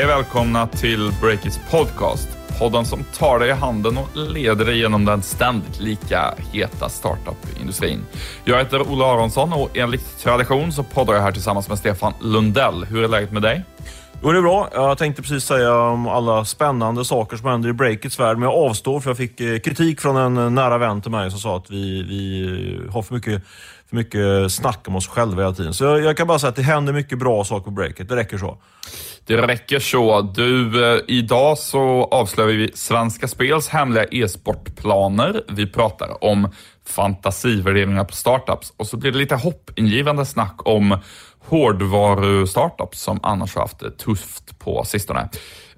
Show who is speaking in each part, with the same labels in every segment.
Speaker 1: Hej och välkomna till Breakits podcast. Podden som tar dig i handen och leder dig genom den ständigt lika heta startup-industrin. Jag heter Ola Aronsson och enligt tradition så poddar jag här tillsammans med Stefan Lundell. Hur är läget med dig?
Speaker 2: Jo, det är bra. Jag tänkte precis säga om alla spännande saker som händer i breakits värld, men jag avstår för jag fick eh, kritik från en eh, nära vän till mig som sa att vi, vi eh, har för mycket, för mycket snack om oss själva hela tiden. Så jag, jag kan bara säga att det händer mycket bra saker på breakit. Det räcker så.
Speaker 1: Det räcker så. Du, eh, idag så avslöjar vi Svenska Spels hemliga e-sportplaner. Vi pratar om fantasivärderingar på startups och så blir det lite hoppingivande snack om hårdvaru-startups som annars har haft det tufft på sistone.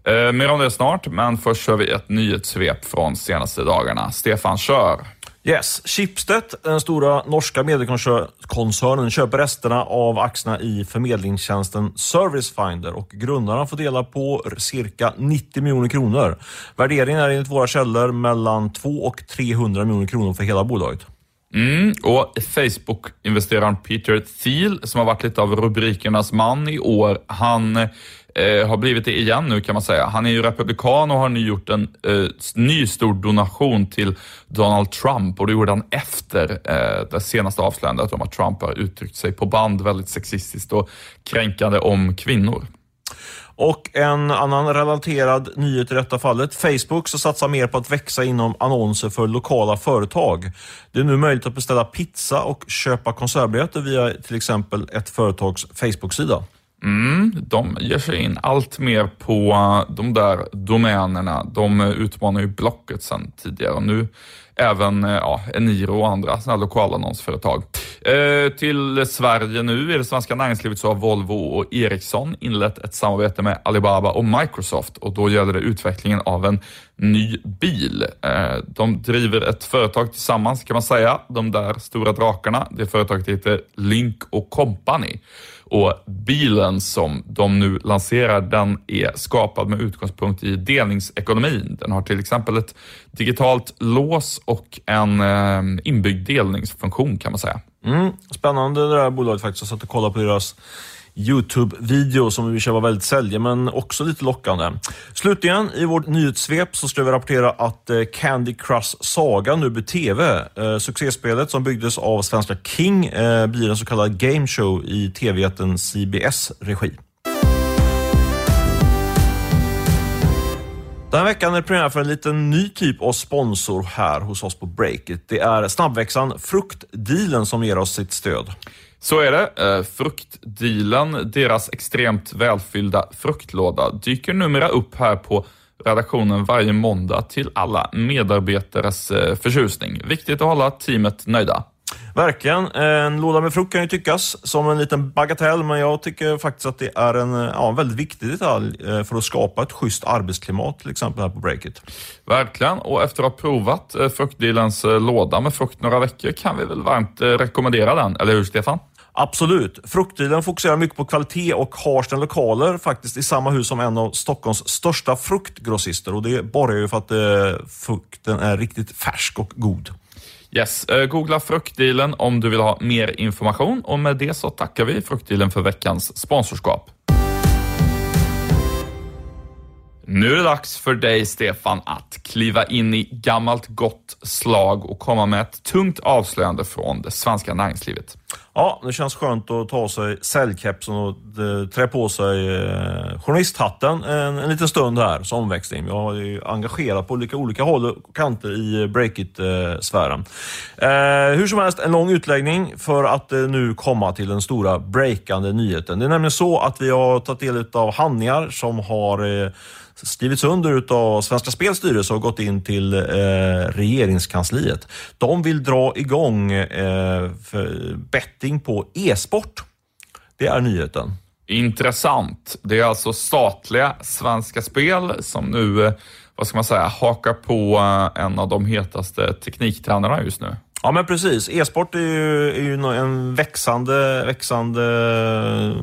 Speaker 1: Eh, mer om det snart, men först kör vi ett nyhetssvep från senaste dagarna. Stefan, kör!
Speaker 2: Yes, Schibsted, den stora norska mediekoncernen, köper resterna av aktierna i förmedlingstjänsten Servicefinder och grundarna får dela på cirka 90 miljoner kronor. Värderingen är enligt våra källor mellan 2 och 300 miljoner kronor för hela bolaget.
Speaker 1: Mm, och Facebook-investeraren Peter Thiel, som har varit lite av rubrikernas man i år, han eh, har blivit det igen nu kan man säga. Han är ju republikan och har nu gjort en eh, ny stor donation till Donald Trump och det gjorde han efter eh, det senaste avslöjandet om att Trump har uttryckt sig på band väldigt sexistiskt och kränkande om kvinnor.
Speaker 2: Och en annan relaterad nyhet i detta fallet. Facebook så satsar mer på att växa inom annonser för lokala företag. Det är nu möjligt att beställa pizza och köpa konsertbiljetter via till exempel ett företags Facebook-sida.
Speaker 1: Mm, de ger sig in allt mer på de där domänerna. De eh, utmanar ju Blocket sedan tidigare och nu även eh, ja, Eniro och andra sådana lokalannonsföretag. Eh, till Sverige nu. I det svenska näringslivet så har Volvo och Ericsson inlett ett samarbete med Alibaba och Microsoft och då gäller det utvecklingen av en ny bil. Eh, de driver ett företag tillsammans kan man säga, de där stora drakarna. Det företaget heter Link och Company. Och bilen som de nu lanserar, den är skapad med utgångspunkt i delningsekonomin. Den har till exempel ett digitalt lås och en eh, inbyggd delningsfunktion kan man säga.
Speaker 2: Mm, spännande det där bolaget faktiskt. Jag satt och kollade på deras Youtube-video som vi kör var väldigt sälja, men också lite lockande. Slutligen, i vårt nyhetssvep så ska vi rapportera att eh, Candy Crush Saga nu blir TV. Eh, succéspelet som byggdes av svenska King eh, blir en så kallad game show i TV-jätten CBS regi. Den här veckan är det premiär för en liten ny typ av sponsor här hos oss på Breakit. Det är snabbväxan Fruktdealen som ger oss sitt stöd.
Speaker 1: Så är det. Eh, fruktdealen, deras extremt välfyllda fruktlåda, dyker numera upp här på redaktionen varje måndag till alla medarbetares eh, förtjusning. Viktigt att hålla teamet nöjda.
Speaker 2: Verkligen. En låda med frukt kan ju tyckas som en liten bagatell, men jag tycker faktiskt att det är en ja, väldigt viktig detalj eh, för att skapa ett schysst arbetsklimat, till exempel här på Breakit.
Speaker 1: Verkligen, och efter att ha provat fruktdealens låda med frukt några veckor kan vi väl varmt rekommendera den, eller hur Stefan?
Speaker 2: Absolut. Fruktdealen fokuserar mycket på kvalitet och har sina lokaler faktiskt i samma hus som en av Stockholms största fruktgrossister och det borgar ju för att eh, frukten är riktigt färsk och god.
Speaker 1: Yes, eh, googla Fruktdealen om du vill ha mer information och med det så tackar vi Fruktdealen för veckans sponsorskap. Nu är det dags för dig, Stefan, att kliva in i gammalt gott slag och komma med ett tungt avslöjande från det svenska näringslivet.
Speaker 2: Ja, det känns skönt att ta sig säljkepsen och eh, trä på sig eh, journalisthatten en, en liten stund här som omväxling. Jag är engagerad på olika, olika håll och kanter i eh, breakit-sfären. Eh, hur som helst, en lång utläggning för att nu komma till den stora breakande nyheten. Det är nämligen så att vi har tagit del av handlingar som har eh, skrivits under av Svenska Spels styrelse och gått in till eh, regeringskansliet. De vill dra igång eh, betting på e-sport. Det är nyheten.
Speaker 1: Intressant. Det är alltså statliga Svenska Spel som nu, eh, vad ska man säga, hakar på eh, en av de hetaste tekniktrenderna just nu.
Speaker 2: Ja men precis. E-sport är ju, är ju en växande, växande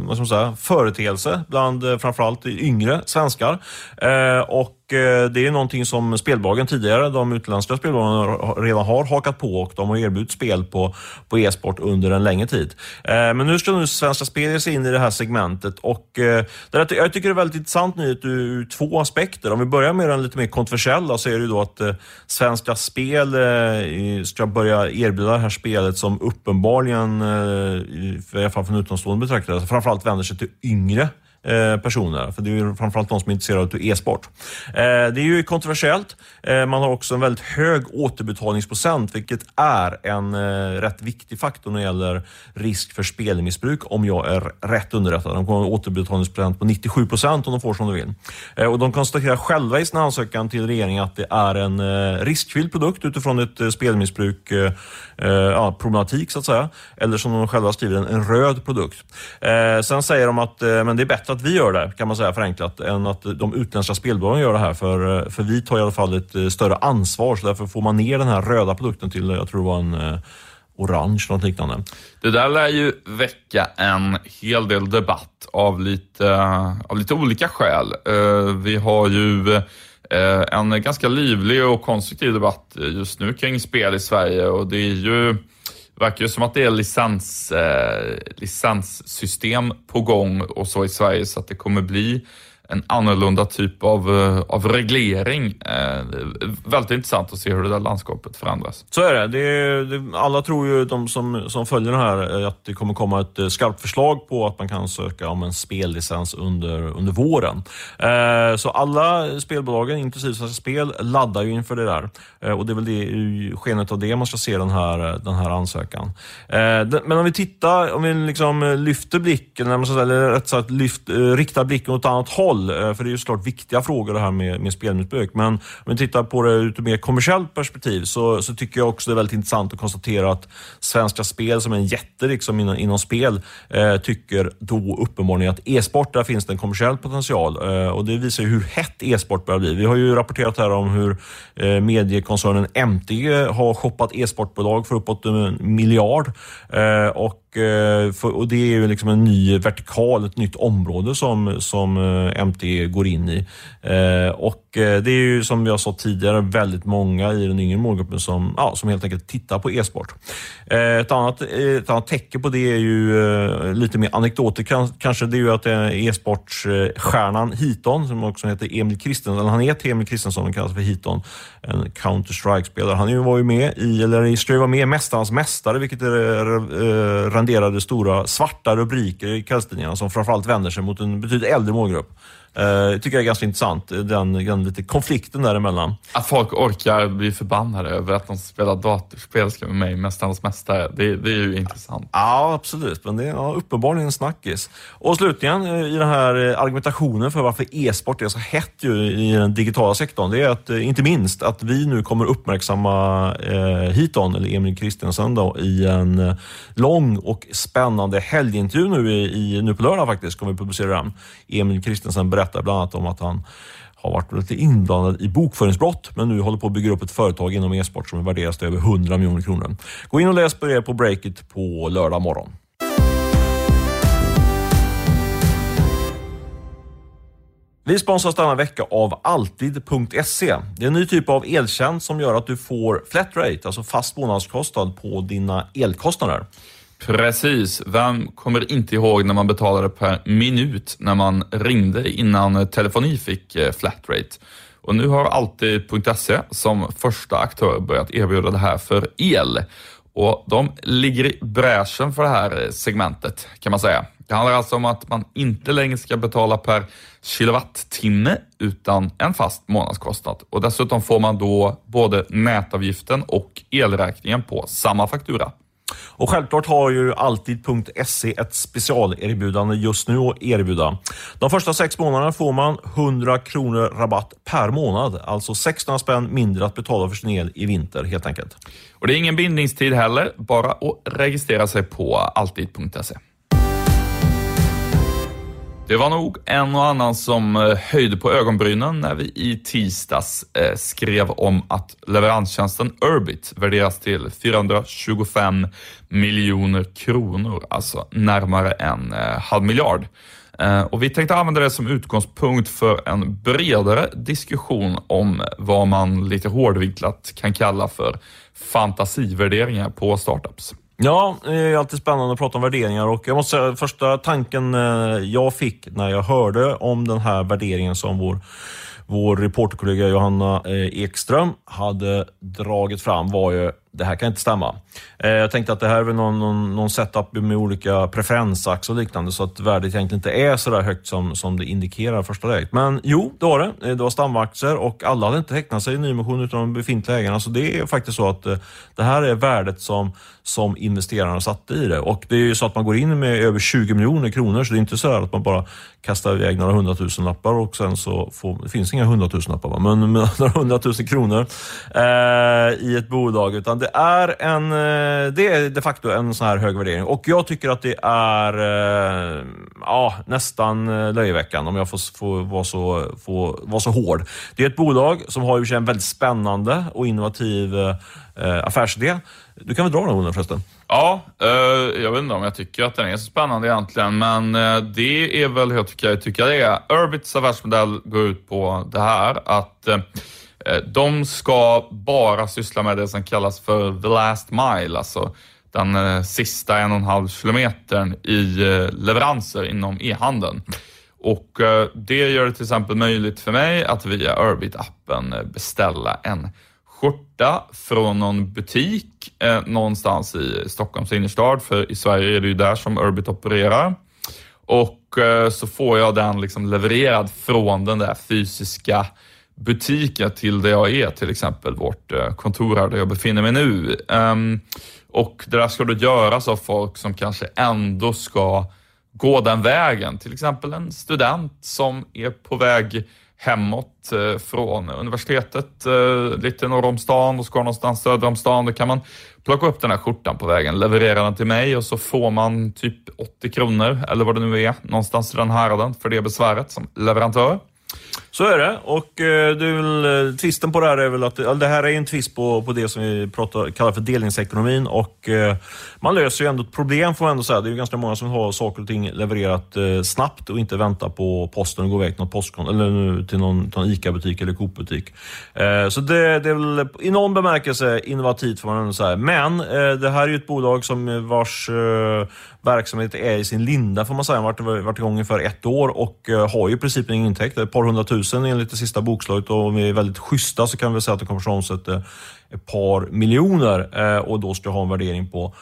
Speaker 2: vad ska man säga, företeelse bland eh, framförallt yngre svenskar. Eh, och Eh, det är någonting som spelbolagen tidigare, de utländska spelbolagen redan har hakat på och de har erbjudit spel på, på e-sport under en längre tid. Eh, men nu ska nu Svenska Spel ge sig in i det här segmentet och eh, jag tycker det är väldigt intressant nyhet ur två aspekter. Om vi börjar med den lite mer kontroversiella så är det ju då att Svenska Spel ska börja erbjuda det här spelet som uppenbarligen, i alla fall från utomstående betraktare, framförallt vänder sig till yngre Eh, personer. För det är ju framförallt de som är intresserade av e-sport. Eh, det är ju kontroversiellt. Eh, man har också en väldigt hög återbetalningsprocent, vilket är en rätt viktig faktor när det gäller risk för spelmissbruk, om jag är rätt underrättad. De kommer ha en återbetalningsprocent på 97 procent om de får som de vill. Och de konstaterar själva i sin ansökan till regeringen att det är en riskfylld produkt utifrån ett spelmissbruk ja, problematik så att säga. Eller som de själva skriver, en röd produkt. Sen säger de att men det är bättre att vi gör det, kan man säga förenklat, än att de utländska spelbolagen gör det här. För, eh, för vi tar i alla fall ett eh, större ansvar, så därför får man ner den här röda produkten till, jag tror det var en eh, orange, något liknande.
Speaker 1: Det där lär ju väcka en hel del debatt av lite, eh, av lite olika skäl. Vi har ju en ganska livlig och konstruktiv debatt just nu kring spel i Sverige och det är ju verkar ju som att det är licens, eh, licenssystem på gång och så i Sverige så att det kommer bli en annorlunda typ av, eh, av reglering. Eh, väldigt intressant att se hur det där landskapet förändras.
Speaker 2: Så är det. det, det alla tror ju, de som, som följer det här, eh, att det kommer komma ett eh, skarpt förslag på att man kan söka om en spellicens under, under våren. Eh, så alla spelbolagen, inklusive Svenska Spel, laddar ju inför det där. Eh, och det är väl det, i skenet av det man ska se den här, den här ansökan. Den, men om vi tittar, om vi liksom lyfter blicken, eller rätt sagt lyft, riktar blicken åt ett annat håll roll, eh, för det är ju såklart viktiga frågor det här med, med spelmissbruk. Men om vi tittar på det ur ett mer kommersiellt perspektiv så, så tycker jag också det är väldigt intressant att konstatera att Svenska Spel som är en jätte liksom inom, inom spel eh, tycker då uppenbarligen att e-sport, där finns det en kommersiell potential. Eh, och det visar ju hur hett e-sport börjar bli. Vi har ju rapporterat här om hur eh, mediekoncernen MTG har shoppat e-sportbolag för uppåt en miljard. Eh, och eh, och det är ju liksom en ny vertikal, ett nytt område som, som eh, MT går in i. Eh, och och eh, det är ju som jag sa tidigare väldigt många i den yngre målgruppen som, ja, som helt enkelt tittar på e-sport. Eh, ett annat, eh, ett annat tecken på det är ju lite mer anekdoter kanske. Det är ju att e-sportstjärnan Hiton, som också heter Emil Kristensson, han heter Emil Kristensson och kallas för Hiton, en Counter-Strike-spelare. Han var ju med i, eller ska ju vara med i Mästarnas Mästare, vilket renderade stora svarta rubriker i kvällstidningarna som framförallt vänder sig mot en betydligt äldre målgrupp. Uh, tycker jag är ganska intressant, den, den lite konflikten däremellan.
Speaker 1: Att folk orkar bli förbannade över att de spelar datorspel med mig, Mästarnas Mästare, det, det är ju intressant.
Speaker 2: Ja, absolut. Men det är ja, uppenbarligen en snackis. Och slutligen eh, i den här eh, argumentationen för varför e-sport är så hett ju i den digitala sektorn, det är att inte minst att vi nu kommer uppmärksamma eh, Hiton, eller Emil Kristensen, då, i en lång och spännande helgintervju nu, i, i, nu på lördag faktiskt, kommer vi publicera den. Emil Kristensen berättar bland annat om att han har varit lite inblandad i bokföringsbrott men nu håller på att bygga upp ett företag inom e-sport som värderas till över 100 miljoner kronor. Gå in och läs på det på Breakit på lördag morgon. Vi sponsras denna vecka av Alltid.se. Det är en ny typ av eltjänst som gör att du får flat rate, alltså fast månadskostnad på dina elkostnader.
Speaker 1: Precis. Vem kommer inte ihåg när man betalade per minut när man ringde innan telefoni fick eh, flatrate? Och nu har Alltid.se som första aktör börjat erbjuda det här för el. Och de ligger i bräschen för det här eh, segmentet kan man säga. Det handlar alltså om att man inte längre ska betala per kilowattimme utan en fast månadskostnad. Och dessutom får man då både nätavgiften och elräkningen på samma faktura.
Speaker 2: Och självklart har ju Alltid.se ett specialerbjudande just nu att erbjuda. De första sex månaderna får man 100 kronor rabatt per månad. Alltså 600 spänn mindre att betala för sin el i vinter helt enkelt.
Speaker 1: Och Det är ingen bindningstid heller, bara att registrera sig på Alltid.se. Det var nog en och annan som eh, höjde på ögonbrynen när vi i tisdags eh, skrev om att leveranstjänsten Urbit värderas till 425 miljoner kronor, alltså närmare en eh, halv miljard. Och vi tänkte använda det som utgångspunkt för en bredare diskussion om vad man lite hårdvinklat kan kalla för fantasivärderingar på startups.
Speaker 2: Ja, eh, det är alltid spännande att prata om värderingar och jag måste säga första tanken eh, jag fick när jag hörde om den här värderingen som vår vår reporterkollega Johanna eh, Ekström hade dragit fram var ju det här kan inte stämma. Eh, jag tänkte att det här är väl någon, någon, någon setup med olika preferensax och liknande så att värdet egentligen inte är så där högt som, som det indikerar första läget. Men jo, det var det. Eh, det var stamaktier och alla hade inte tecknat sig i nyemission utan de befintliga ägarna. Så det är faktiskt så att eh, det här är värdet som, som investerarna satte i det. Och det är ju så att man går in med över 20 miljoner kronor så det är inte så att man bara kastar iväg några hundratusen lappar och sen så får, det finns inga hundratusen lappar, men några hundratusen kronor eh, i ett bolag. Utan det är, en, eh, det är de facto en sån här hög värdering. Och jag tycker att det är eh, ja, nästan eh, löjeväckande om jag får, får, vara, så, får vara så hård. Det är ett bolag som har en väldigt spännande och innovativ eh, affärsidé. Du kan väl dra den förresten?
Speaker 1: Ja, eh, jag vet inte om jag tycker att den är så spännande egentligen, men det är väl hur jag tycker, jag tycker det är. Urbits affärsmodell går ut på det här att eh, Eh, de ska bara syssla med det som kallas för the last mile, alltså den eh, sista en och en halv kilometern i eh, leveranser inom e-handeln. Och det gör det till exempel möjligt för mig att via Urbit-appen beställa en skjorta från någon butik eh, någonstans i Stockholms innerstad, för i Sverige är det ju där som Urbit opererar. Och eh, så får jag den liksom levererad från den där fysiska butiker till där jag är, till exempel vårt eh, kontor här där jag befinner mig nu. Ehm, och det där ska då göras av folk som kanske ändå ska gå den vägen, till exempel en student som är på väg hemåt eh, från universitetet eh, lite norr om stan och ska någonstans söder om stan. Då kan man plocka upp den här skjortan på vägen, leverera den till mig och så får man typ 80 kronor eller vad det nu är, någonstans i den häraden för det besväret som leverantör.
Speaker 2: Så är det. Och eh, det väl, eh, på det här är väl att det här är en tvist på, på det som vi pratar, kallar för delningsekonomin. Och, eh, man löser ju ändå ett problem får man ändå säga. Det är ju ganska många som har saker och ting levererat eh, snabbt och inte väntar på posten och gå iväg till någon, postkon eller till någon, någon ICA-butik eller Coop-butik. Eh, så det, det, är väl i någon bemärkelse innovativt får man ändå säga. Men eh, det här är ju ett bolag som eh, vars eh, verksamhet är i sin linda får man säga. Den har varit igång för ett år och eh, har ju i princip ingen intäkt. Ett par hundratusen enligt det sista bokslaget och om vi är väldigt schyssta så kan vi säga att den kommer att omsätta ett par miljoner eh, och då ska ha en värdering på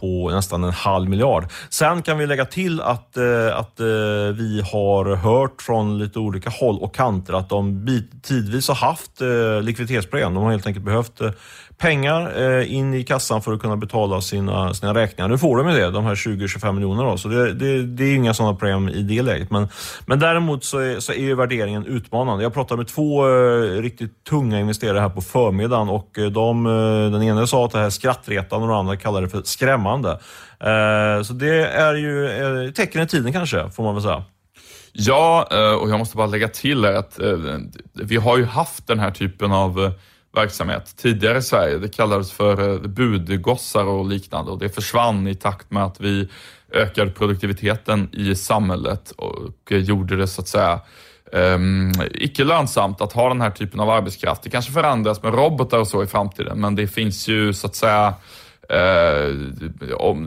Speaker 2: på nästan en halv miljard. Sen kan vi lägga till att, eh, att eh, vi har hört från lite olika håll och kanter att de tidvis har haft eh, likviditetsproblem. De har helt enkelt behövt eh, pengar eh, in i kassan för att kunna betala sina, sina räkningar. Nu får de ju det, de här 20-25 miljonerna. Så det, det, det är inga sådana problem i det läget. Men, men däremot så är, så är ju värderingen utmanande. Jag pratade med två eh, riktigt tunga investerare här på förmiddagen och eh, de, eh, den ena sa att det här är skrattretande och den andra kallade det för skrämmande. Eh, så det är ju eh, tecken i tiden kanske, får man väl säga.
Speaker 1: Ja, eh, och jag måste bara lägga till att eh, vi har ju haft den här typen av verksamhet tidigare i Sverige. Det kallades för eh, budgossar och liknande och det försvann i takt med att vi ökade produktiviteten i samhället och eh, gjorde det så att säga um, icke lönsamt att ha den här typen av arbetskraft. Det kanske förändras med robotar och så i framtiden, men det finns ju så att säga uh,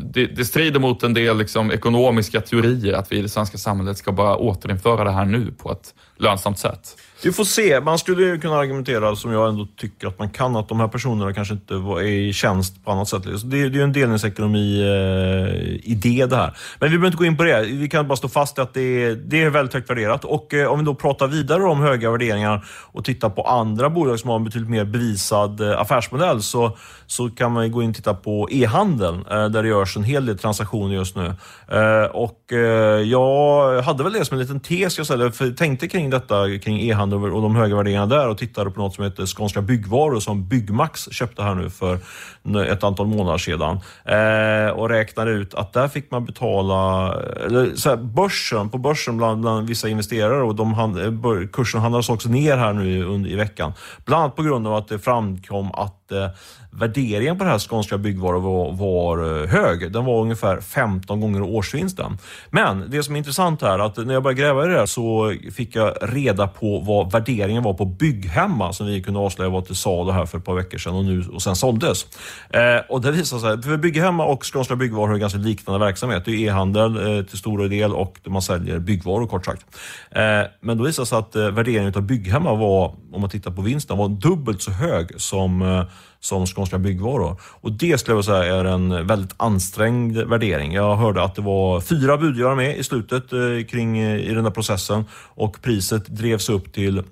Speaker 1: det, det, strider mot en del liksom, ekonomiska teorier att vi i det svenska samhället ska bara återinföra det här nu på ett lönsamt sätt.
Speaker 2: Vi får se. Man skulle ju kunna argumentera, som jag ändå tycker att man kan, att de här personerna kanske inte är i tjänst på annat sätt. Det, det är ju en delningsekonomi-idé eh, det här. Men vi behöver inte gå in på det. Vi kan bara stå fast att det är, det är väldigt högt värderat. Och eh, om vi då pratar vidare om höga värderingar och tittar på andra bolag som har en betydligt mer bevisad eh, affärsmodell så, så kan man gå in och titta på e-handeln eh, där det görs en hel del transaktioner just nu. Eh, och eh, jag hade väl det som en liten tes jag ställde, för tänkte kring detta kring e-handeln Weekend och de höga värderingarna där och tittade på något som heter Skånska Byggvaror som Byggmax köpte här nu för ett antal månader sedan. Eh, och räknade ut att där fick man betala, eller så här, börsen, på börsen bland, bland vissa investerare och de hand, eh, kursen handlades också ner här nu i, i veckan. Bland annat på grund av att det framkom att eh, värderingen på det här Skånska Byggvaror var, var, eh, hög. Den var ungefär 15 gånger årsvinsten. Men det som är intressant här, att när jag började gräva i det här så fick jag reda på vad värderingen var på Bygghemma som vi kunde avslöja var till salu här för ett par veckor sedan och, nu, och sen såldes. Eh, och det visar sig, för Bygghemma och Skånska Byggvaror har ganska liknande verksamhet. Det är e-handel eh, till stor del och man säljer byggvaror kort sagt. Eh, men då visar det sig att eh, värderingen av Bygghemma var, om man tittar på vinsten, var dubbelt så hög som eh, som Skånska konstiga Byggvaror. Och det skulle jag säga är en väldigt ansträngd värdering. Jag hörde att det var fyra budgivare med i slutet eh, kring eh, i den där processen och priset drevs upp till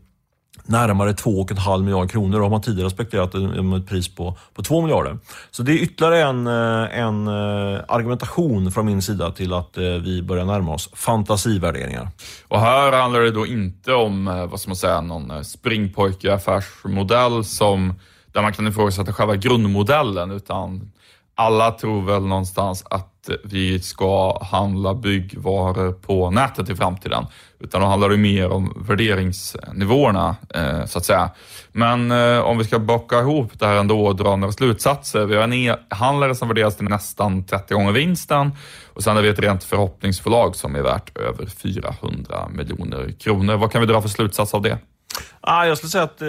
Speaker 2: närmare 2,5 miljarder kronor och har man tidigare spekulerat om ett pris på, på 2 miljarder. Så det är ytterligare en, eh, en eh, argumentation från min sida till att vi börjar närma oss fantasivärderingar.
Speaker 1: Och här handlar det då inte om, vad ska man säga, någon springpojke affärsmodell som där man kan ifrågasätta själva grundmodellen, utan alla tror väl någonstans att vi ska handla byggvaror på nätet i framtiden. Utan då handlar det mer om värderingsnivåerna, eh, så att säga. Men eh, om vi ska bocka ihop det här ändå och dra några slutsatser. Vi har en e-handlare som värderas till nästan 30 gånger vinsten och sen har vi ett rent förhoppningsbolag som är värt över 400 miljoner kronor. Vad kan vi dra för slutsats av det?
Speaker 2: Ah, jag skulle säga att eh,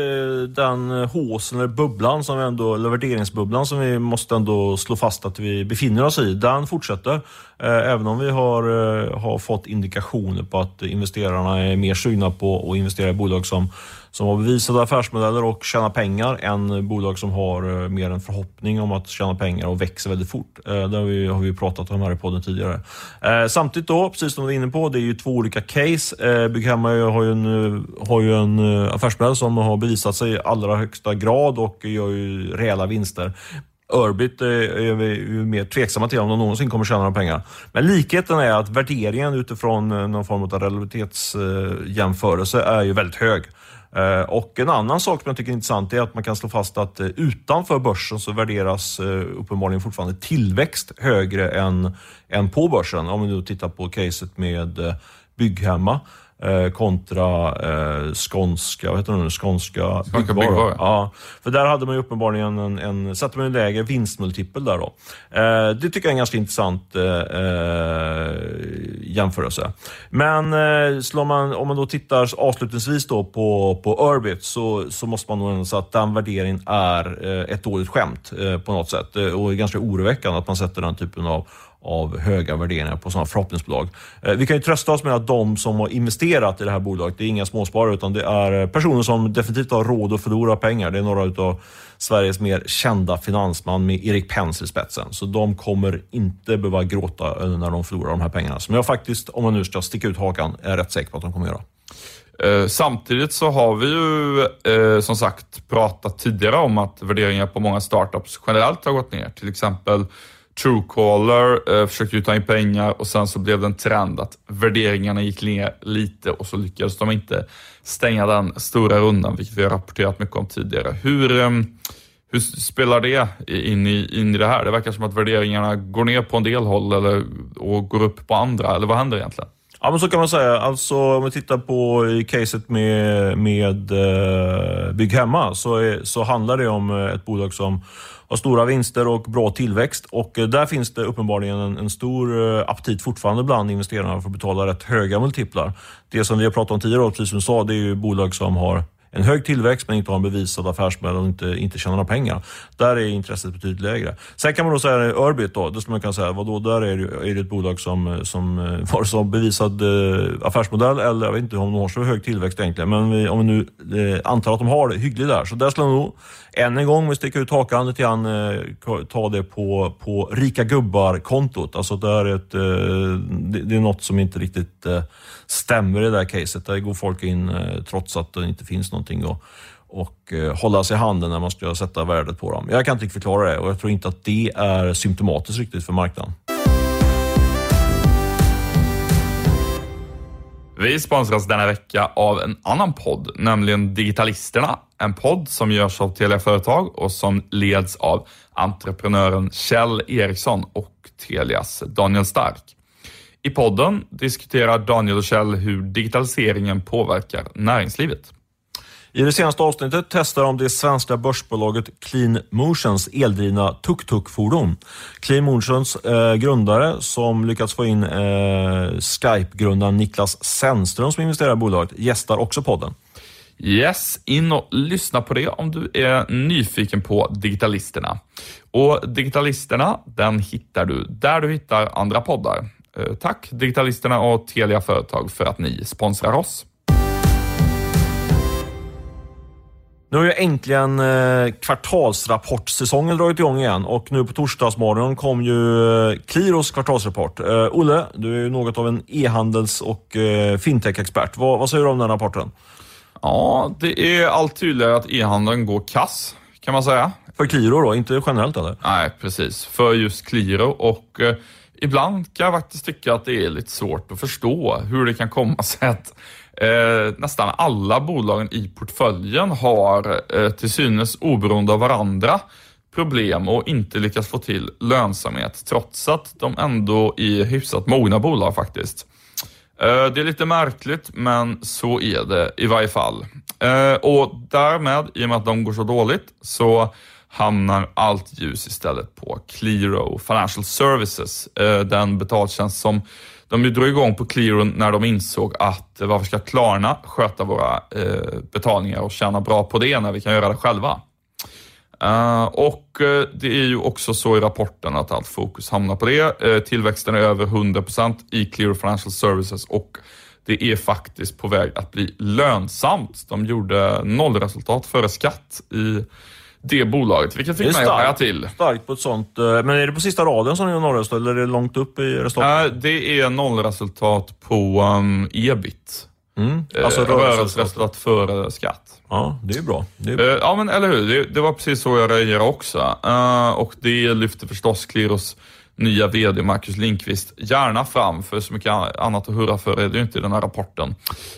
Speaker 2: den håsen eller bubblan, som vi ändå, eller värderingsbubblan som vi måste ändå slå fast att vi befinner oss i, den fortsätter. Eh, även om vi har, eh, har fått indikationer på att investerarna är mer sugna på att investera i bolag som som har bevisade affärsmodeller och tjänar pengar än bolag som har eh, mer en förhoppning om att tjäna pengar och växer väldigt fort. Eh, det har vi, har vi pratat om här i podden tidigare. Eh, samtidigt då, precis som du var inne på, det är ju två olika case. Bygghemma har ju en, har ju en affärsmodell som har bevisat sig i allra högsta grad och gör ju rejäla vinster. Urbit är vi mer tveksamma till om de någonsin kommer tjäna några pengar. Men likheten är att värderingen utifrån någon form av realitetsjämförelse är ju väldigt hög. Eh, och en annan sak som jag tycker är intressant är att man kan slå fast att eh, utanför börsen så värderas eh, uppenbarligen fortfarande tillväxt högre än, än på börsen. Om vi nu tittar på caset med Bygghemma kontra eh, skånska, vad heter det nu, skånska,
Speaker 1: byggvaror.
Speaker 2: Ja, för där hade man ju uppenbarligen en, en, satte man en lägre vinstmultipel där då. Eh, det tycker jag är en ganska intressant eh, eh jämförelse. Men eh, slår man, om man då tittar avslutningsvis då på, på Urbit så, så måste man nog ändå säga att den värderingen är eh, ett dåligt skämt eh, på något sätt. och ganska oroväckande att man sätter den typen av av höga värderingar på sådana förhoppningsbolag. Eh, vi kan ju trösta oss med att de som har investerat i det här bolaget, det är inga småsparare utan det är eh, personer som definitivt har råd att förlora pengar. Det är några av Sveriges mer kända finansman med Erik Penser i spetsen. Så de kommer inte behöva gråta när de förlorar de här pengarna. Som jag faktiskt, om man nu ska sticka ut hakan, är rätt säker på att de kommer göra.
Speaker 1: Eh, samtidigt så har vi ju eh, som sagt pratat tidigare om att värderingar på många startups generellt har gått ner. Till exempel Truecaller eh, försökte ju ta in pengar och sen så blev det en trend att värderingarna gick ner lite och så lyckades de inte stänga den stora rundan, vilket vi har rapporterat mycket om tidigare. Hur, eh, hur spelar det in i, in i det här? Det verkar som att värderingarna går ner på en del håll eller, och går upp på andra, eller vad händer egentligen?
Speaker 2: Ja, men så kan man säga. Alltså, om vi tittar på i caset med, med eh, uh, Bygghemma så, är, så handlar det om eh, ett bolag som har stora vinster och bra tillväxt. Och eh, där finns det uppenbarligen en, en stor aptit fortfarande bland investerarna för att betala rätt höga multiplar. Det som vi har pratat om tidigare, precis som du sa, det är ju bolag som har en hög tillväxt men inte har en bevisad affärsmodell och inte, inte tjänar några pengar. Där är intresset betydligt lägre. Sen kan man då säga Urbit då, då skulle man kunna säga, vadå, där är det, är det ett bolag som, som eh, vare sig bevisad eh, affärsmodell eller jag vet inte om de har så hög tillväxt egentligen. Men vi, om vi nu eh, antar att de har det hyggligt där, så där skulle man nog än en gång, om vi sticker ut hakan lite grann, eh, ta det på, på rika gubbar-kontot. Alltså där ett, eh, det, det är något som inte riktigt eh, stämmer i det där caset. Där går folk in eh, trots att det inte finns någonting och, och hålla sig i handen när man ska sätta värdet på dem. Jag kan inte förklara det och jag tror inte att det är symptomatiskt riktigt för marknaden.
Speaker 1: Vi sponsras denna vecka av en annan podd, nämligen Digitalisterna. En podd som görs av Telia Företag och som leds av entreprenören Kjell Eriksson och Telias Daniel Stark. I podden diskuterar Daniel och Kjell hur digitaliseringen påverkar näringslivet.
Speaker 2: I det senaste avsnittet testar de det svenska börsbolaget Clean Motions eldrivna tuk-tuk-fordon. Clean Motions eh, grundare som lyckats få in eh, Skype-grundaren Niklas Sennström som investerar i bolaget gästar också podden.
Speaker 1: Yes, in och lyssna på det om du är nyfiken på Digitalisterna. Och Digitalisterna, den hittar du där du hittar andra poddar. Eh, tack Digitalisterna och Telia Företag för att ni sponsrar oss.
Speaker 2: Nu har ju äntligen eh, kvartalsrapportsäsongen dragit igång igen och nu på torsdagsmorgonen kom ju eh, Qliros kvartalsrapport. Olle, du är ju något av en e-handels och fintech-expert. Vad, vad säger du om den rapporten?
Speaker 1: Ja, det är allt tydligare att e-handeln går kass, kan man säga.
Speaker 2: För Qliro då, inte generellt eller?
Speaker 1: Nej, precis. För just Qliro och ibland kan jag faktiskt tycka att det är lite svårt att förstå hur det kan komma sig att eh, nästan alla bolagen i portföljen har eh, till synes oberoende av varandra problem och inte lyckas få till lönsamhet trots att de ändå är hyfsat mogna bolag faktiskt. Eh, det är lite märkligt, men så är det i varje fall. Eh, och därmed, i och med att de går så dåligt, så hamnar allt ljus istället på Qliro Financial Services, eh, den betaltjänst som de drog igång på Qliro när de insåg att eh, varför ska Klarna sköta våra eh, betalningar och tjäna bra på det när vi kan göra det själva? Uh, och uh, det är ju också så i rapporten att allt fokus hamnar på det. Uh, tillväxten är över 100% i Clear Financial Services och det är faktiskt på väg att bli lönsamt. De gjorde nollresultat före skatt i det bolaget, vilket fick mig att haja till.
Speaker 2: Starkt på ett sånt. Men är det på sista raden som ni har nollresultat eller är det långt upp i resultatet?
Speaker 1: det är nollresultat på um, ebit.
Speaker 2: Mm.
Speaker 1: Alltså rörelseresultat före skatt.
Speaker 2: Ja, det är bra. Det är bra.
Speaker 1: Ja, men eller hur. Det, det var precis så jag reagerade också. Uh, och det lyfter förstås Qliros nya VD Marcus Lindqvist gärna fram, för så mycket annat att hurra för är det ju inte i den här rapporten.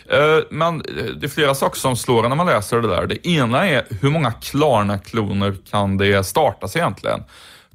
Speaker 1: Eh, men eh, det är flera saker som slår när man läser det där. Det ena är hur många Klarna-kloner kan det startas egentligen?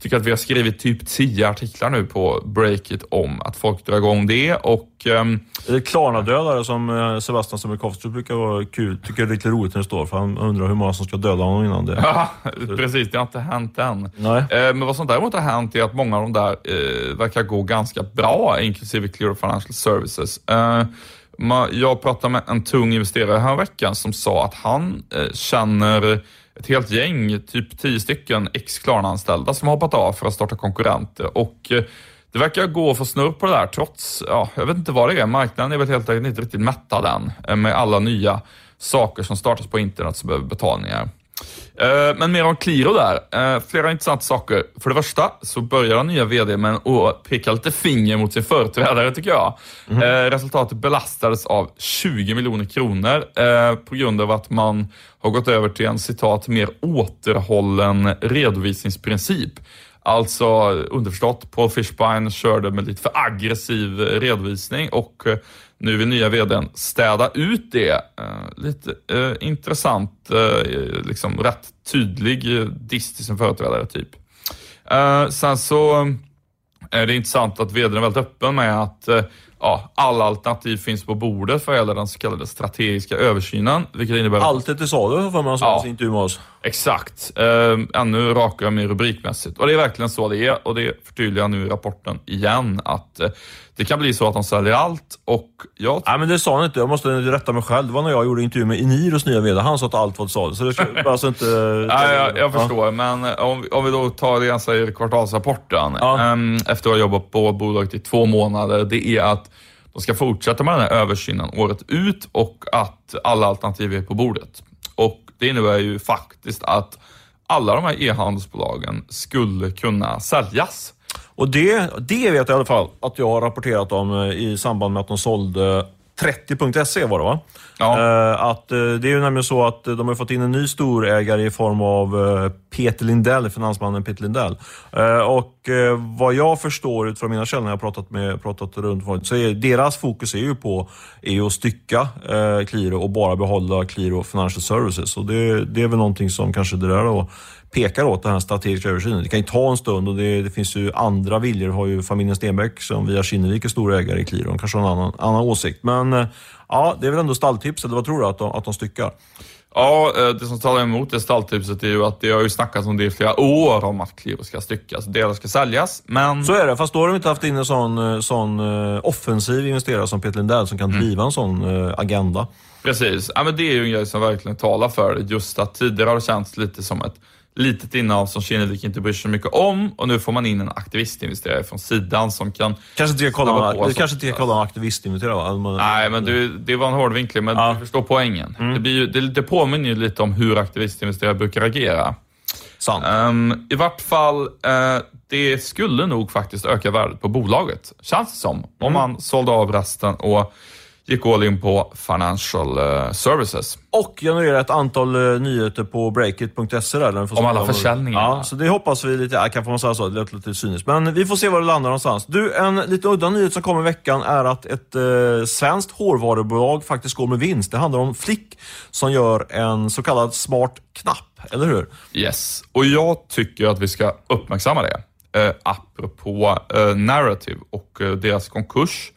Speaker 1: Tycker att vi har skrivit typ tio artiklar nu på Breakit om att folk drar igång det och... Um,
Speaker 2: är det Klarna-dödare som eh, Sebastian Samukovsky brukar vara kul, tycker det är lite roligt när det står, för han undrar hur många som ska döda honom innan det...
Speaker 1: Ja, precis. Det har inte hänt än.
Speaker 2: Nej. Uh,
Speaker 1: men vad som däremot har hänt är att många av de där uh, verkar gå ganska bra, inklusive Clear Financial Services. Uh, jag pratade med en tung investerare här veckan som sa att han känner ett helt gäng, typ tio stycken ex-Klarna-anställda som har hoppat av för att starta konkurrenter. Och eh, det verkar gå att få snurr på det där trots, ja, jag vet inte vad det är. Marknaden är väl helt enkelt inte riktigt mättad än eh, med alla nya saker som startas på internet som behöver betalningar. Eh, men mer om Qliro där. Eh, flera intressanta saker. För det första så börjar den nya VD med att peka lite finger mot sin företrädare, tycker jag. Mm. Resultatet belastades av 20 miljoner kronor på grund av att man har gått över till en citat mer återhållen redovisningsprincip. Alltså underförstått, Paul Fishbein körde med lite för aggressiv redovisning och nu vill nya vdn städa ut det. Uh, lite uh, intressant, uh, liksom rätt tydlig diss till sin företrädare typ. sen så är det intressant att vdn är väldigt öppen med att ja, alla alternativ finns på bordet för hela den så kallade strategiska översynen. Vilket innebär...
Speaker 2: Allt är till salu för man sa ja, intervju med oss.
Speaker 1: Exakt. Eh, ännu rakare mer rubrikmässigt. Och det är verkligen så det är och det förtydligar nu i rapporten igen att eh, det kan bli så att de säljer allt och jag...
Speaker 2: Nej men det sa han inte, jag måste rätta mig själv. Det var när jag gjorde intervju med Eniros nya VD. Han sa att allt var till. Så det var alltså inte...
Speaker 1: Nej, jag, jag förstår, men om, om vi då tar det han säger i kvartalsrapporten. Ja. Eh, efter att ha jobbat på bolaget i två månader. Det är att de ska fortsätta med den här översynen året ut och att alla alternativ är på bordet. Det innebär ju faktiskt att alla de här e-handelsbolagen skulle kunna säljas.
Speaker 2: Och det, det vet jag i alla fall att jag har rapporterat om eh, i samband med att de sålde 30.se var det va?
Speaker 1: Ja.
Speaker 2: Eh, att, eh, det är ju nämligen så att eh, de har fått in en ny storägare i form av Peter Lindell, finansmannen Peter Lindell. Och vad jag förstår utifrån mina källor när jag har pratat, med, pratat runt, så är deras fokus är ju på är ju att stycka Qliro och bara behålla Qliro Financial Services. Och det, det är väl någonting som kanske det där då pekar åt den här strategiska översynen. Det kan ju ta en stund och det, det finns ju andra viljor. har ju familjen Stenbeck som via Kinnevik är storägare i Qliro. De kanske har en annan, annan åsikt. Men eh, ja, det är väl ändå stalltips, eller vad tror du att de, att de styckar?
Speaker 1: Ja, eh, det som talar emot det stalltipset är ju att det har ju snackats om det i flera år om att Qliro ska styckas. Delar ska säljas, men...
Speaker 2: Så är det, fast då har de inte haft in en sån, eh, sån offensiv investerare som Peter Lindell som kan mm. driva en sån agenda.
Speaker 1: Precis, ja, men det är ju en grej som verkligen talar för. Just att tidigare har det känts lite som ett litet innehav som Kinnevik inte bryr sig så mycket om och nu får man in en aktivistinvesterare från sidan som kan...
Speaker 2: Kanske inte ska kolla, på, du kanske inte ska kolla en aktivistinvesterare va?
Speaker 1: Nej, men du, det var en hård vinkling, men ja. du förstår poängen. Mm. Det, blir det, det påminner ju lite om hur aktivistinvesterare brukar agera.
Speaker 2: Sant.
Speaker 1: Um, I vart fall, uh, det skulle nog faktiskt öka värdet på bolaget, känns det som. Om mm. man sålde av resten och gick all in på Financial uh, Services.
Speaker 2: Och generera ett antal uh, nyheter på breakit.se. Där,
Speaker 1: Om alla försäljningar.
Speaker 2: Ja, så det hoppas vi lite, kan man säga så, det låter lite cyniskt. Men vi får se var det landar någonstans. Du, en lite udda nyhet som kommer i veckan är att ett uh, svenskt hårvarubolag faktiskt går med vinst. Det handlar om Flick som gör en så kallad smart knapp, eller hur?
Speaker 1: Yes, och jag tycker att vi ska uppmärksamma det. Uh, apropå uh, Narrative och uh, deras konkurs.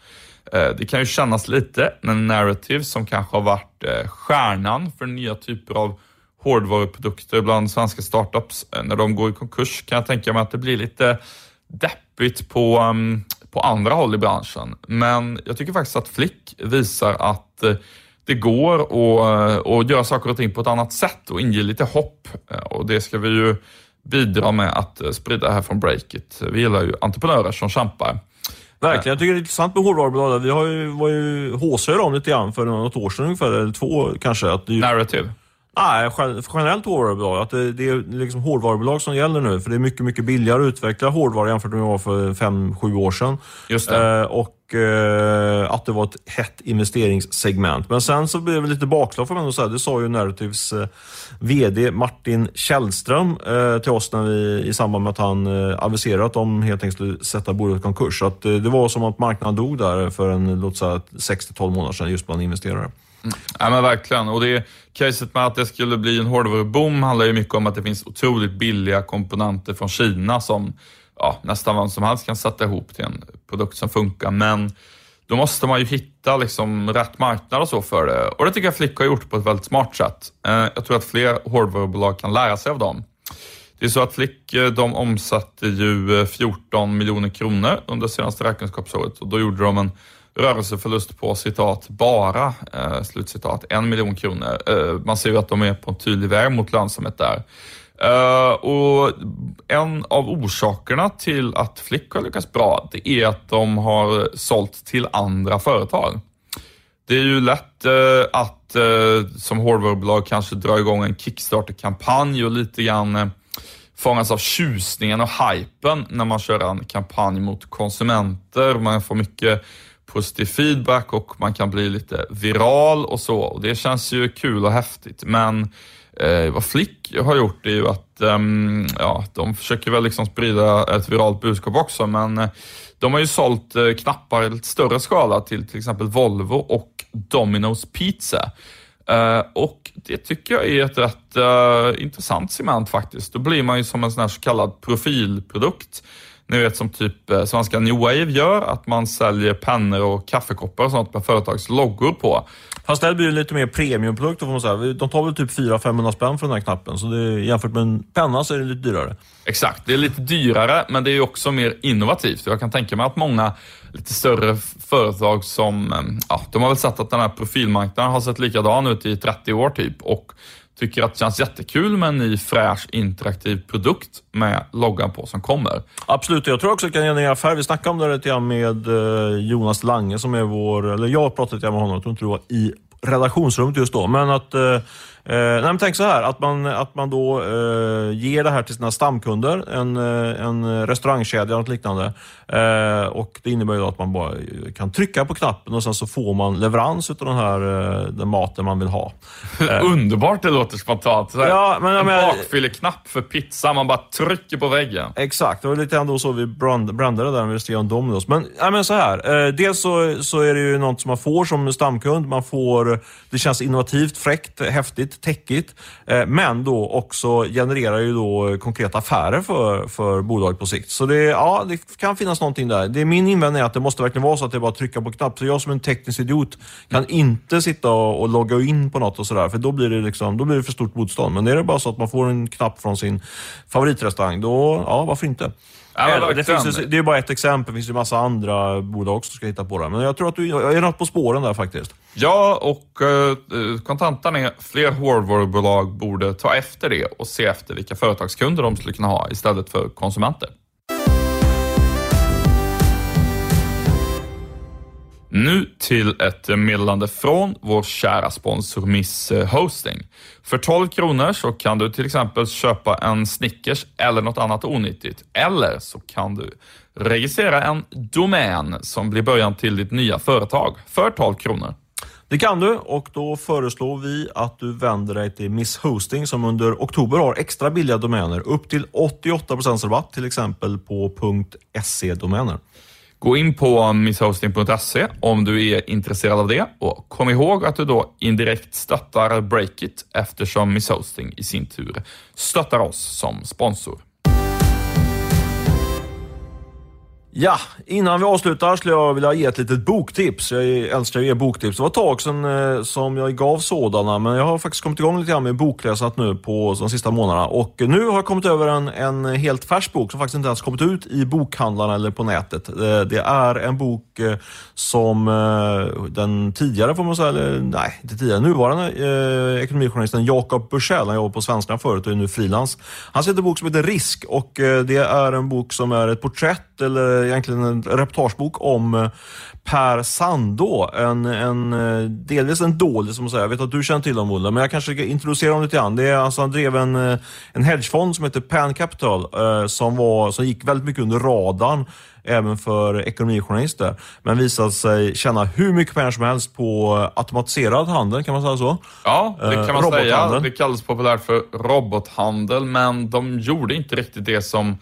Speaker 1: Eh, det kan ju kännas lite när Narrative, som kanske har varit eh, stjärnan för nya typer av hårdvaruprodukter bland svenska startups, eh, när de går i konkurs kan jag tänka mig att det blir lite deppigt på, mm, på andra håll i branschen. Men jag tycker faktiskt att Flick visar att det går att, att göra saker och ting på ett annat sätt och inge lite hopp. Och det ska vi ju bidra med att sprida här från Breakit. Vi gillar ju entreprenörer som kämpar.
Speaker 2: Verkligen. Jag tycker det är intressant med hårdvarubolag. Vi har ju, var ju håsade om lite grann för något år sedan ungefär, eller två kanske. Att
Speaker 1: det, Narrative?
Speaker 2: Nej, generellt hårdvarubolag. Att det, det är liksom hårdvarubolag som gäller nu. För det är mycket, mycket billigare att utveckla hårdvara jämfört med vad det var för fem sju år sedan.
Speaker 1: Just det.
Speaker 2: Eh, och eh, att det var ett hett investeringssegment. Men sen så blev det lite bakslag får man säga. Det sa ju Narratives eh, VD Martin Källström eh, till oss när vi, i samband med att han eh, aviserade att de helt enkelt skulle sätta bolaget i konkurs. Så att, eh, det var som att marknaden dog där för en, låt säga 6-12 månader sedan just bland investerare.
Speaker 1: Mm. Ja men verkligen. Och det caset med att det skulle bli en hårdvaruboom handlar ju mycket om att det finns otroligt billiga komponenter från Kina som ja, nästan vem som helst kan sätta ihop till en produkt som funkar. Men då måste man ju hitta liksom rätt marknad och så för det. Och det tycker jag Flick har gjort på ett väldigt smart sätt. Eh, jag tror att fler hårdvarubolag kan lära sig av dem. Det är så att Flick eh, de omsatte ju eh, 14 miljoner kronor under senaste räkenskapsåret och då gjorde de en rörelseförlust på citat bara, eh, slutcitat, en miljon kronor. Eh, man ser ju att de är på en tydlig väg mot lönsamhet där. Uh, och En av orsakerna till att Flick har lyckats bra, det är att de har sålt till andra företag. Det är ju lätt uh, att uh, som hårdvarubolag kanske dra igång en Kickstarter-kampanj och lite grann fångas av tjusningen och hypen när man kör en kampanj mot konsumenter. Man får mycket positiv feedback och man kan bli lite viral och så. Och det känns ju kul och häftigt. Men eh, vad Flick har gjort är ju att um, ja, de försöker väl liksom sprida ett viralt budskap också, men eh, de har ju sålt eh, knappar i lite större skala till till exempel Volvo och Domino's Pizza. Uh, och det tycker jag är ett rätt uh, intressant cement faktiskt. Då blir man ju som en sån här så kallad profilprodukt ni vet som typ eh, svenska New Wave gör, att man säljer pennor och kaffekoppar och sånt med företags loggor på.
Speaker 2: Fast det blir lite mer premiumprodukt får man säga. De tar väl typ 400-500 spänn för den här knappen, så det, jämfört med en penna så är det lite dyrare.
Speaker 1: Exakt, det är lite dyrare, men det är också mer innovativt. Jag kan tänka mig att många lite större företag som, eh, ja, de har väl sett att den här profilmarknaden har sett likadan ut i 30 år typ och tycker att det känns jättekul med en ny fräsch interaktiv produkt med loggan på som kommer.
Speaker 2: Absolut, jag tror också att det kan generera affär. Vi snackade om det lite grann med eh, Jonas Lange som är vår, eller jag pratade lite med honom, jag tror inte du var i redaktionsrummet just då, men att eh, eh, nej, men tänk så här, att man, att man då eh, ger det här till sina stamkunder, en, eh, en restaurangkedja eller något liknande. Eh, och Det innebär ju att man bara kan trycka på knappen och sen så får man leverans av den här den maten man vill ha.
Speaker 1: Underbart det låter spontant.
Speaker 2: Ja, men,
Speaker 1: en
Speaker 2: men,
Speaker 1: bakfylleknapp för pizza, man bara trycker på väggen.
Speaker 2: Exakt, det var lite grann så vi brandade där när vi skrev om Domino's. Men, ja, men så här, eh, dels så, så är det ju något som man får som stamkund. Man får, det känns innovativt, fräckt, häftigt, täckigt. Eh, men då också genererar ju då konkreta affärer för, för bolaget på sikt. Så det, ja, det kan finnas någonting där. Det, min invändning är att det måste verkligen vara så att det är bara att trycka på knapp. Så jag som en teknisk idiot kan inte sitta och, och logga in på något och sådär. För då blir, det liksom, då blir det för stort motstånd. Men är det bara så att man får en knapp från sin favoritrestaurang, då, ja, varför inte? Ja, det, finns, det är bara ett exempel, det finns ju massa andra bolag också som ska hitta på det. Men jag tror att du är något på spåren där faktiskt.
Speaker 1: Ja, och eh, kontantan är fler hårdvarubolag borde ta efter det och se efter vilka företagskunder de skulle kunna ha istället för konsumenter. Nu till ett meddelande från vår kära sponsor Miss eh, Hosting. För 12 kronor så kan du till exempel köpa en Snickers eller något annat onyttigt. Eller så kan du registrera en domän som blir början till ditt nya företag för 12 kronor.
Speaker 2: Det kan du och då föreslår vi att du vänder dig till Miss Hosting som under oktober har extra billiga domäner upp till 88% rabatt till exempel på .se-domäner.
Speaker 1: Gå in på misshosting.se om du är intresserad av det och kom ihåg att du då indirekt stöttar Breakit eftersom Misshosting i sin tur stöttar oss som sponsor.
Speaker 2: Ja, innan vi avslutar skulle jag vilja ge ett litet boktips. Jag älskar att ge boktips. Det var ett tag sedan eh, som jag gav sådana, men jag har faktiskt kommit igång lite grann med bokläsat nu på de sista månaderna. Och nu har jag kommit över en, en helt färsk bok som faktiskt inte ens kommit ut i bokhandlarna eller på nätet. Eh, det är en bok eh, som den tidigare, får man säga, eller nej, inte tidigare, nuvarande eh, ekonomijournalisten Jakob Bursell, han jobbade på Svenskarna förut och är nu frilans. Han skriver en bok som heter Risk och det är en bok som är ett porträtt eller egentligen en reportagebok om eh, Per Sandå. En, en, eh, delvis en dålig som man säger. Jag vet att du känner till honom Olle, men jag kanske ska introducera honom lite grann. Det är, alltså, han drev en, eh, en hedgefond som heter Pan Capital som, var, som gick väldigt mycket under radarn även för ekonomijournalister. Men visade sig tjäna hur mycket pengar som helst på automatiserad handel, kan man säga så?
Speaker 1: Ja, det kan man säga. Det kallas populärt för robothandel, men de gjorde inte riktigt det som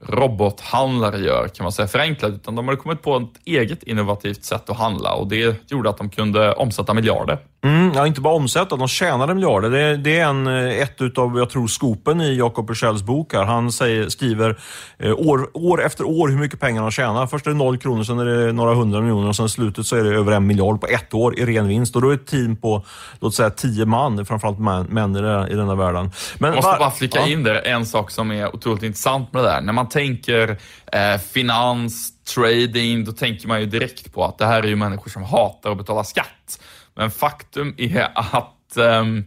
Speaker 1: robothandlare gör, kan man säga förenklat, utan de hade kommit på ett eget innovativt sätt att handla och det gjorde att de kunde omsätta miljarder.
Speaker 2: Mm, ja, inte bara omsätta, de tjänade miljarder. Det, det är en, ett utav, jag tror, skopen i Jakob Bursells bok. Här. Han säger, skriver eh, år, år efter år hur mycket pengar han tjänar. Först är det noll kronor, sen är det några hundra miljoner och sen i slutet så är det över en miljard på ett år i ren vinst. Och då är det ett team på, låt säga tio man, framförallt män, män i, det, i denna världen.
Speaker 1: Men, jag måste bara flika ja. in där, en sak som är otroligt intressant med det där. När man tänker eh, finans, trading, då tänker man ju direkt på att det här är ju människor som hatar att betala skatt. Men faktum är att um,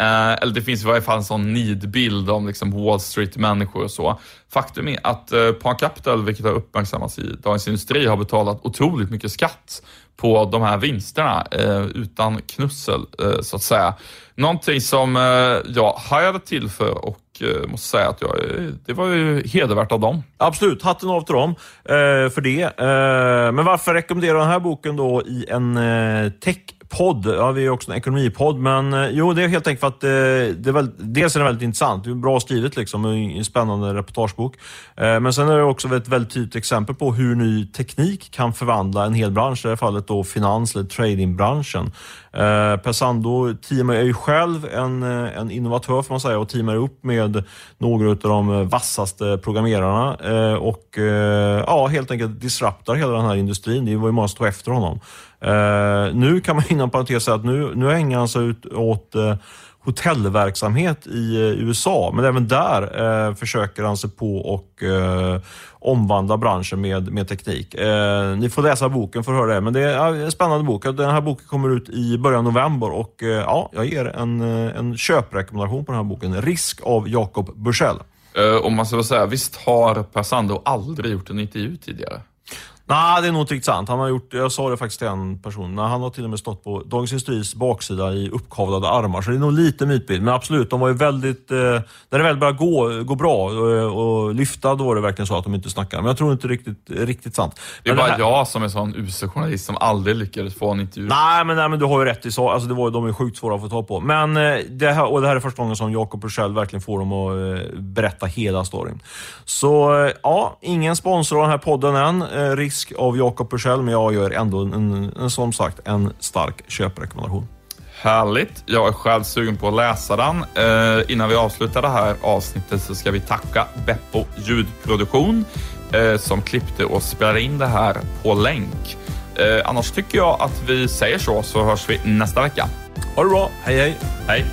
Speaker 1: Uh, eller det finns i varje fall en sån nidbild om liksom Wall Street-människor och så. Faktum är att eh, uh, Pan Capital, vilket har uppmärksammats i Dagens Industri, har betalat otroligt mycket skatt på de här vinsterna eh, utan knussel, eh, så att säga. Någonting som jag hajade till för och måste säga att jag, det var ju hedervärt av dem.
Speaker 2: Absolut, hatten av till dem för det. men varför rekommenderar du den här boken då i en tech podd. Ja, vi är också en ekonomipodd, men eh, jo, det är helt enkelt för att eh, det är väl, dels är det väldigt intressant. Det är bra skrivet, liksom, en spännande reportagebok. Eh, men sen är det också ett väldigt tydligt exempel på hur ny teknik kan förvandla en hel bransch, i det här fallet då finans eller tradingbranschen. Eh, Persando teamar är ju själv en, en innovatör får man säga och teamar upp med några av de vassaste programmerarna och ja, helt enkelt disruptar hela den här industrin. Det var ju många som stod efter honom. Eh, nu kan man inom parentes säga att nu, nu ägnar han sig ut åt eh, hotellverksamhet i eh, USA, men även där eh, försöker han sig på och eh, omvandla branschen med, med teknik. Eh, ni får läsa boken för att höra det, men det är en spännande bok. Den här boken kommer ut i början av november och eh, ja, jag ger en, eh, en köprekommendation på den här boken. Risk av Jakob Bursell.
Speaker 1: Eh, om man ska säga, visst har Persando aldrig gjort en intervju tidigare?
Speaker 2: Nej, det är nog inte riktigt sant. Han har gjort, jag sa det faktiskt till en person, Nej, han har till och med stått på Dagens Industris baksida i uppkavlade armar, så det är nog lite mytbild. Men absolut, de var ju väldigt... Eh, när det väl började gå, gå bra och, och lyfta, då var det verkligen så att de inte snackade. Men jag tror inte riktigt, riktigt sant.
Speaker 1: Det är
Speaker 2: Men
Speaker 1: bara
Speaker 2: här-
Speaker 1: jag som är sån usel journalist som aldrig lyckades få en intervju.
Speaker 2: Nej men, nej, men du har ju rätt i så. Alltså, det var, de är sjukt svåra att få tag på. Men eh, det här, och det här är första gången som Jakob Bursell verkligen får dem att eh, berätta hela storyn. Så eh, ja, ingen sponsor av den här podden än. Eh, risk av Jakob Bursell, men jag gör ändå en, en, en, som sagt en stark köprekommendation.
Speaker 1: Härligt. Jag är själv sugen på att läsa den. Eh, innan vi avslutar det här avsnittet så ska vi tacka Beppo ljudproduktion eh, som klippte och spelade in det här på länk. Eh, annars tycker jag att vi säger så, så hörs vi nästa vecka.
Speaker 2: Ha det bra, hej hej!
Speaker 1: Hej!